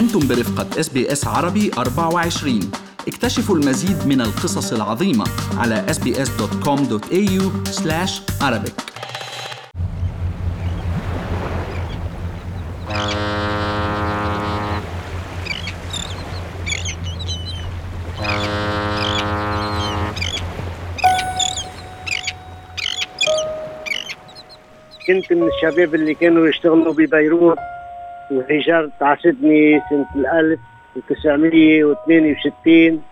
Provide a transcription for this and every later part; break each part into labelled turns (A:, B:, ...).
A: أنتم برفقة إس بي إس عربي 24 اكتشفوا المزيد من القصص العظيمة على sbs.com.au arabic.
B: كنت من الشباب اللي كانوا يشتغلوا ببيروت. على سيدني سنة 1962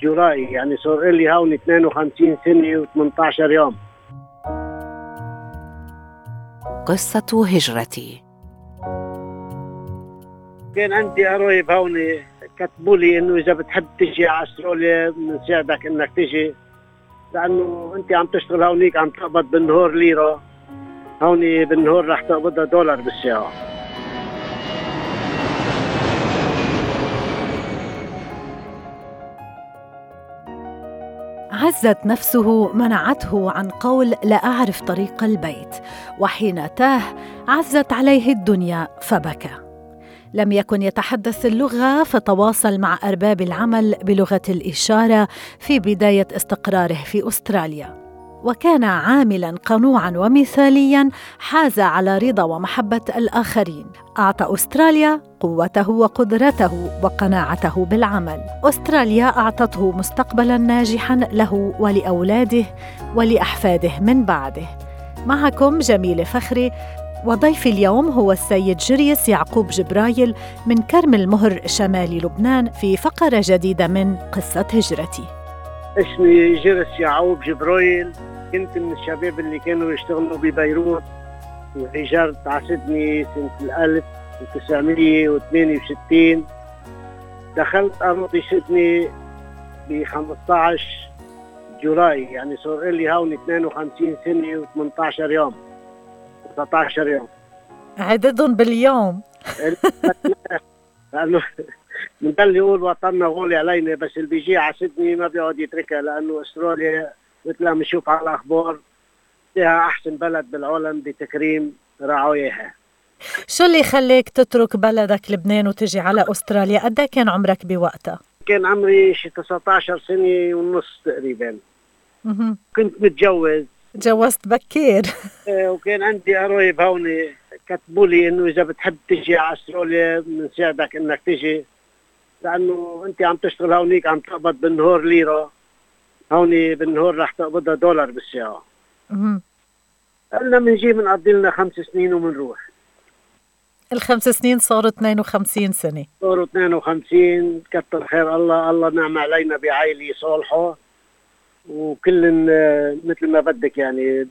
B: جولاي يعني صار لي هون 52 سنة و18 يوم.
C: قصة هجرتي.
B: كان عندي قرايب هون كتبوا لي إنه إذا بتحب تجي على أستراليا بنساعدك إنك تجي لأنه أنت عم تشتغل هونيك عم تقبض بالنهار ليرة هون بالنهار رح تقبضها دولار بالساعة.
C: عزت نفسه منعته عن قول لا أعرف طريق البيت وحين تاه عزت عليه الدنيا فبكى. لم يكن يتحدث اللغة فتواصل مع أرباب العمل بلغة الإشارة في بداية استقراره في أستراليا. وكان عاملا قنوعا ومثاليا حاز على رضا ومحبة الآخرين. أعطى أستراليا قوته وقدرته وقناعته بالعمل. أستراليا أعطته مستقبلا ناجحا له ولأولاده ولأحفاده من بعده. معكم جميله فخري وضيفي اليوم هو السيد جريس يعقوب جبرايل من كرم المهر شمال لبنان في فقرة جديدة من قصة هجرتي.
B: اسمي جرس يعقوب جبرايل كنت من الشباب اللي كانوا يشتغلوا ببيروت وهجرت على سيدني سنة 1962 دخلت أرضي سيدني ب 15 جولاي يعني صار لي هون 52 سنة و18 يوم 19 يوم.
C: عددهم باليوم.
B: لأنه بنضل يقول وطننا غولي علينا بس اللي بيجي على سيدني ما بيقعد يتركها لأنه أستراليا مثل ما بنشوف على الأخبار فيها أحسن بلد بالعالم بتكريم رعاياها.
C: شو اللي خليك تترك بلدك لبنان وتجي على أستراليا؟ قد إيه كان عمرك بوقتها؟
B: كان عمري شي 19 سنة ونص تقريبا. كنت متجوز.
C: تجوزت بكير.
B: إيه، وكان عندي قرايب هون كتبوا لي إنه إذا بتحب تجي على أستراليا بنساعدك إنك تجي لأنه أنت عم تشتغل هونيك عم تقبض بالنهار ليرة. هون بالنهار رح تقبضها دولار بالساعة. قلنا بنجي بنقضي لنا خمس سنين وبنروح
C: الخمس سنين صاروا 52 سنة.
B: صاروا 52 كتر خير الله الله نعم علينا بعائلة صالحة. وكل مثل ما بدك يعني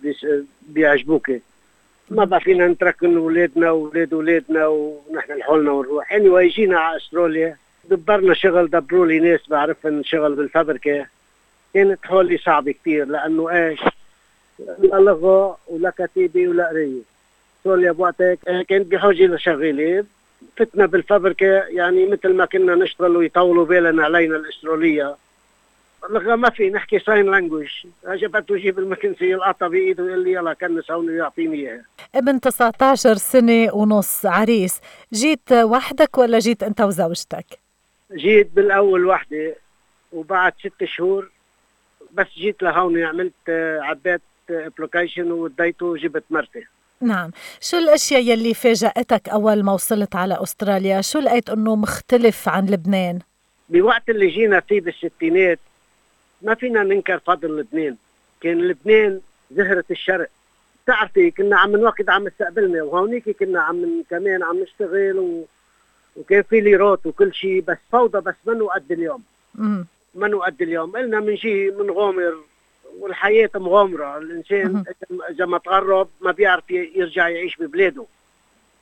B: بيعجبوك. ما بقى فينا نتركن اولادنا واولاد اولادنا ونحن لحالنا ونروح. اني anyway, جينا على أستراليا دبرنا شغل دبروا لي ناس بعرفهم شغل بالفبركه كانت حولي صعبة كثير لأنه إيش؟ لا لغة ولا كتيبة ولا قراية. سوريا بوقتها كانت بحاجة لشغالة فتنا بالفبركة يعني مثل ما كنا نشتغل ويطولوا بالنا علينا الأسترالية. اللغة ما في نحكي sign language جبته يجيب المكنسي القطة بإيده ويقول لي يلا كنس هون ويعطيني إياها.
C: ابن 19 سنة ونص عريس. جيت وحدك ولا جيت أنت وزوجتك؟
B: جيت بالأول وحدة وبعد ست شهور بس جيت لهون عملت آه، عبيت application وديته وجبت مرتي.
C: نعم. شو الأشياء يلي فاجأتك أول ما وصلت على أستراليا؟ شو لقيت إنه مختلف عن لبنان؟
B: بوقت اللي جينا فيه بالستينات ما فينا ننكر فضل لبنان. كان لبنان زهرة الشرق. بتعرفي كنا عم نوقد عم استقبلنا وهونيك كنا عم كمان عم نشتغل و... وكان في ليرات وكل شيء بس فوضى بس منه قد اليوم.
C: مم.
B: ما نؤدي اليوم. قلنا بنجي بنغامر والحياة مغامرة. الإنسان إذا ما تغرب ما بيعرف يرجع يعيش ببلاده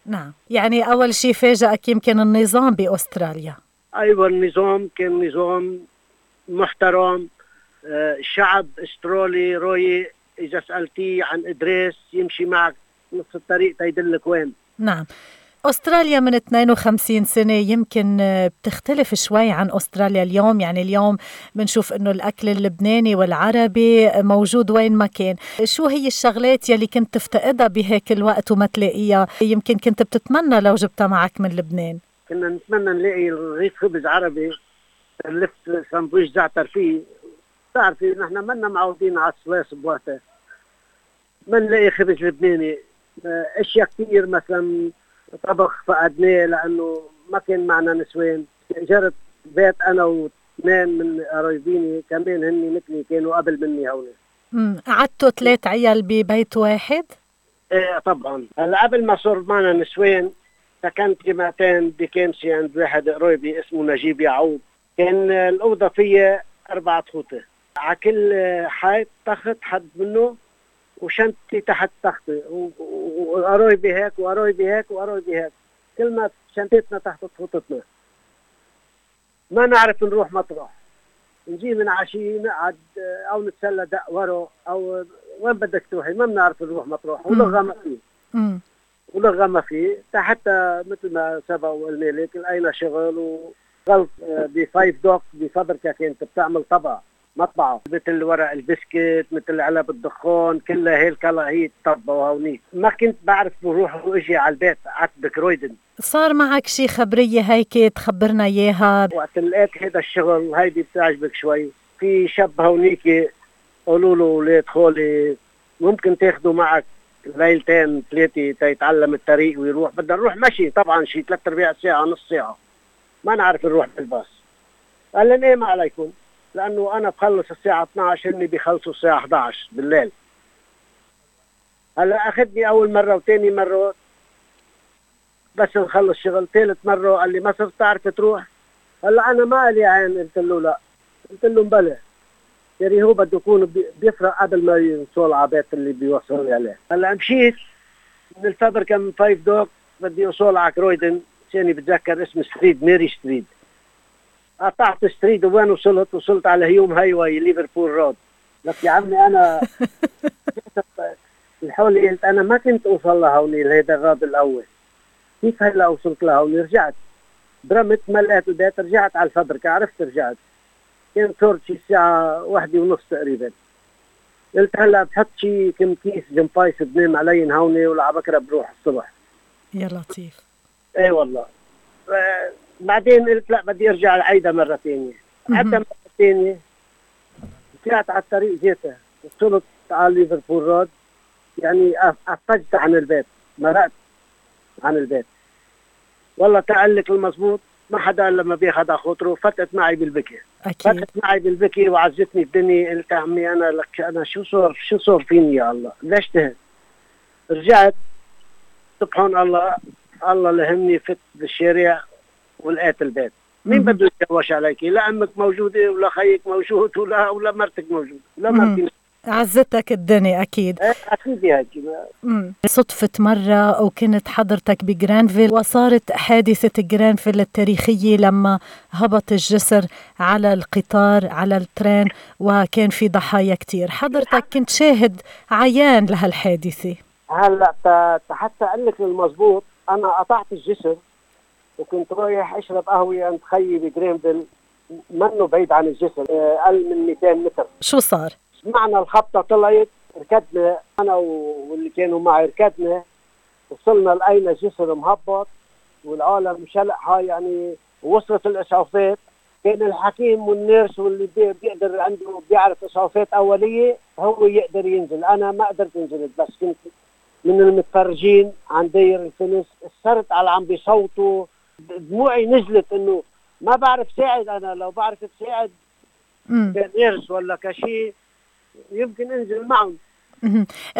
C: نعم. يعني أول شيء فاجأك يمكن النظام بأستراليا.
B: أيوة النظام كان نظام محترم. آه، شعب أسترالي روي. إذا سألتيه عن إدريس يمشي معك نص الطريق تيدلك وين.
C: نعم. أستراليا من 52 سنة يمكن بتختلف شوي عن أستراليا اليوم. يعني اليوم بنشوف أنه الأكل اللبناني والعربي موجود وين ما كان. شو هي الشغلات يلي كنت تفتقدها بهيك الوقت وما تلاقيها؟ يمكن كنت بتتمنى لو جبتها معك من لبنان.
B: كنا نتمنى نلاقي رغيف خبز عربي نلف سندويش زعتر فيه. بتعرفي نحن منا معودين على السلاس بوقتها. ما نلاقي خبز لبناني. أشياء كثير مثلا طبخ فقدناه لأنه ما كان معنا نسوان. اجرت بيت أنا واثنين من قرايبيني كمان هن مثلي كانوا قبل مني هون.
C: قعدتوا ثلاث عيال ببيت واحد؟
B: إيه طبعا. هلا قبل ما صار معنا نسوان سكنت جمعتين بكامسي عند واحد قرايبي اسمه نجيب يعقوب. كان الأوضة فيها أربع خوته على كل حيط تخت حد منه وشنطتي تحت تختي وقرايبي هيك وقرايبي هيك وقرايبي هيك كلنا شنطتنا تحت خطتنا ما نعرف نروح مطرح نجي من عشية نقعد أو نتسلى دق ورا أو وين بدك تروحي؟ ما بنعرف نروح مطروح. ولغه ما في ولغه ما في حتى مثل ما سبق وقلنا لك لقينا شغل وغلط بفايف دوك بفبركه كانت بتعمل طبع مطبعه. مثل ورق البسكت مثل علب الدخان كلها هي الكلا هي الطبة وهونيك ما كنت بعرف بروح وإجي على البيت قعدت بكرويدن.
C: صار معك شي خبرية هيك تخبرنا إياها؟
B: وقت لقيت هذا الشغل هيدي بتعجبك شوي. في شاب هونيك قولوا له ولاد خولي ممكن تاخذوا معك ليلتين ثلاثة تيتعلم الطريق ويروح. بدنا نروح مشي. طبعا شي ثلاث أرباع ساعة نص ساعة. ما نعرف نروح بالباص. قال لنا إيه ما عليكم. لأنه أنا بخلص الساعة 12 هن بيخلصوا الساعة 11 بالليل. هلأ أخذني أول مرة وثاني مرة. بس نخلص شغل ثالث مرة قال لي ما صرت تعرف تروح. هلأ أنا ما لي عين قلت له لأ. قلت له مبلى يعني هو بده يكون بيفرق قبل ما يوصل على بيت اللي بيوصلني عليه. هلأ مشيت. من الفبركه من Five Dock بدي أوصل على Croydon. ثاني بتذكر اسم street Mary Street قطعت street وين وصلت؟ وصلت على Hume Highway Liverpool Road. لك يا عمي أنا الحول قلت أنا ما كنت أوصل لهوني لهيدا الراد الأول. كيف هلأ وصلت لهوني؟ رجعت. برمت ما لقيت البيت رجعت على الفبركة عرفت رجعت. كان صرت شي الساعة واحدة ونص تقريبا. قلت هلأ بحط شي كم كيس جمبايس بنام علي هوني ولا بكره بروح الصبح.
C: يا لطيف.
B: إيه والله. بعدين قلت لا بدي ارجع العيدة مرة ثانية حتى مرة ثانية طلعت على الطريق جيتها. وصلت على ليفربول رود يعني أفجت عن البيت مرقت عن البيت. والله تعال لك المضبوط ما حدا إلا لما بياخذ على خاطره فتت معي بالبكي.
C: أكيد.
B: فتت معي بالبكي وعزتني الدنيا قلت عمي أنا لك أنا شو صار شو صار فيني يا الله؟ ليش تهت؟ رجعت سبحان الله الله لهمني فت بالشارع. ولقيت البيت. مين بده يتجوش عليك؟ لا أمك موجوده ولا خيك موجود ولا ولا مرتك موجوده لا مرتي
C: عزتك الدنيا أكيد.
B: إيه، أكيد هيك
C: صدفة مرة وكنت حضرتك بجرانفيل وصارت حادثة جرانفيل التاريخية لما هبط الجسر على القطار على ال train وكان في ضحايا كتير. حضرتك كنت شاهد عيان لهالحادثة.
B: هلا حتى أقول لك المضبوط أنا قطعت الجسر وكنت رايح أشرب قهوة عند خيي بجرينفيل منه بعيد عن الجسر أقل من 200 متر.
C: شو صار؟
B: سمعنا الخبطة طلعت ركضنا أنا واللي كانوا معي ركضنا وصلنا لقينا جسر مهبط والعالم شلقها يعني وصلت الإسعافات. كان الحكيم والنيرس واللي بيقدر عنده بيعرف إسعافات أولية هو يقدر ينزل. أنا ما قدرت أنزل بس كنت من المتفرجين عن داير الفلس صرت على عم بيصوتوا دموعي نزلت إنه ما بعرف ساعد أنا لو بعرف تساعد كنيرس ولا كشيء يمكن أنزل معهم.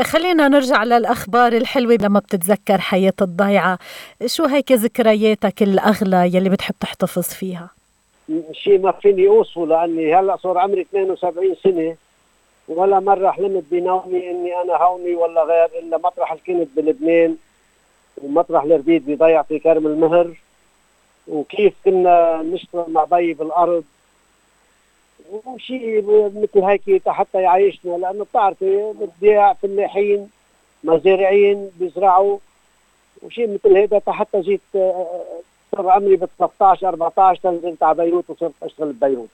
C: خلينا نرجع للأخبار الحلوة لما بتتذكر حياة الضيعة. شو هيك ذكرياتك الأغلى يلي بتحب تحتفظ فيها؟
B: شيء ما فيني أوصفه لأني هلأ صار عمري 72 سنة. ولا مرة حلمت بنومي إني أنا هوني ولا غير إلا مطرح اللي كنت بلبنان ومطرح اللي ربيت بضيع في كرم المهر. وكيف كنا نشتغل مع بي بالأرض وشيء مثل هيك حتى يعيشنا لأنه بتعرفي بتبيع فلاحين مزارعين بيزرعوا وشيء مثل هيدا حتى جيت صار عمري ب 13 14 نزلت على بيروت وصرت أشتغل ببيروت.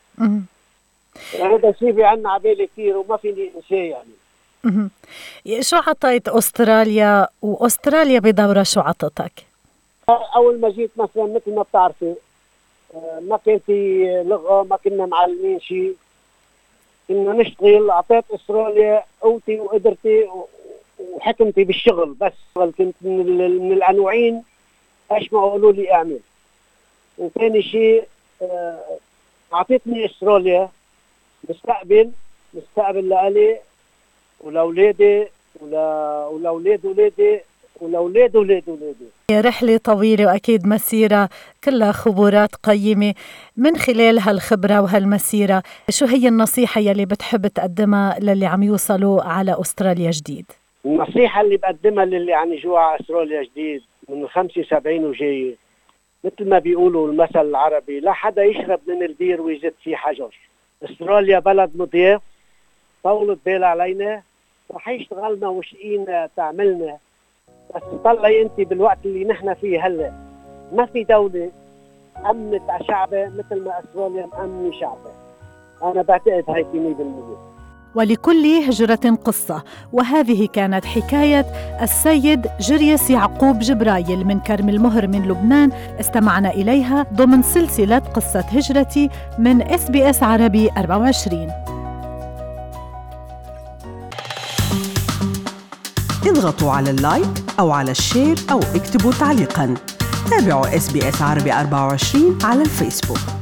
B: هذا الشيء بيعنا على بالي كثير وما فيني أنساه يعني.
C: شو عطيت أستراليا واستراليا بدورها شو عطتك؟
B: أول ما جيت مثلا مثل ما بتعرفي آه، ما كان في لغة ما كنا معلمين شيء كنا نشتغل أعطيت أستراليا قوتي وقدرتي وحكمتي بالشغل بس. كنت من, من العنوعين إيش ما قالوا لي أعمل. وثاني شيء آه، اعطتني أستراليا مستقبل مستقبل لإلي ولأولادي ولأولاد اولادي ولاولاد أولاد اولادي
C: رحلة طويلة وأكيد مسيرة كلها خبرات قيمة. من خلال هالخبرة وهالمسيرة شو هي النصيحة يلي بتحب تقدمها للي عم يوصلوا على أستراليا جديد؟
B: النصيحة اللي بقدمها للي عم يجوا على أستراليا جديد من 75 وجاي مثل ما بيقولوا المثل العربي لا حدا يشرب من البير ويزت فيه حجر. أستراليا بلد مضياف طولت بال علينا رح يشتغلنا وشقينا تعملنا. بس طلعي انت بالوقت اللي نحن فيه هلا. ما في دولة أمنت على شعبها مثل ما أستراليا مأمنة شعبها أنا بعتقد هيك 100%
C: ولكل هجرة قصة. وهذه كانت حكاية السيد جريس يعقوب جبرايل من كرم المهر من لبنان. استمعنا إليها ضمن سلسلة قصة هجرتي من إس بي إس عربي 24
D: اضغطوا على ال like أو على ال share أو اكتبوا تعليقاً. تابعوا اس عربي 24 على الفيسبوك.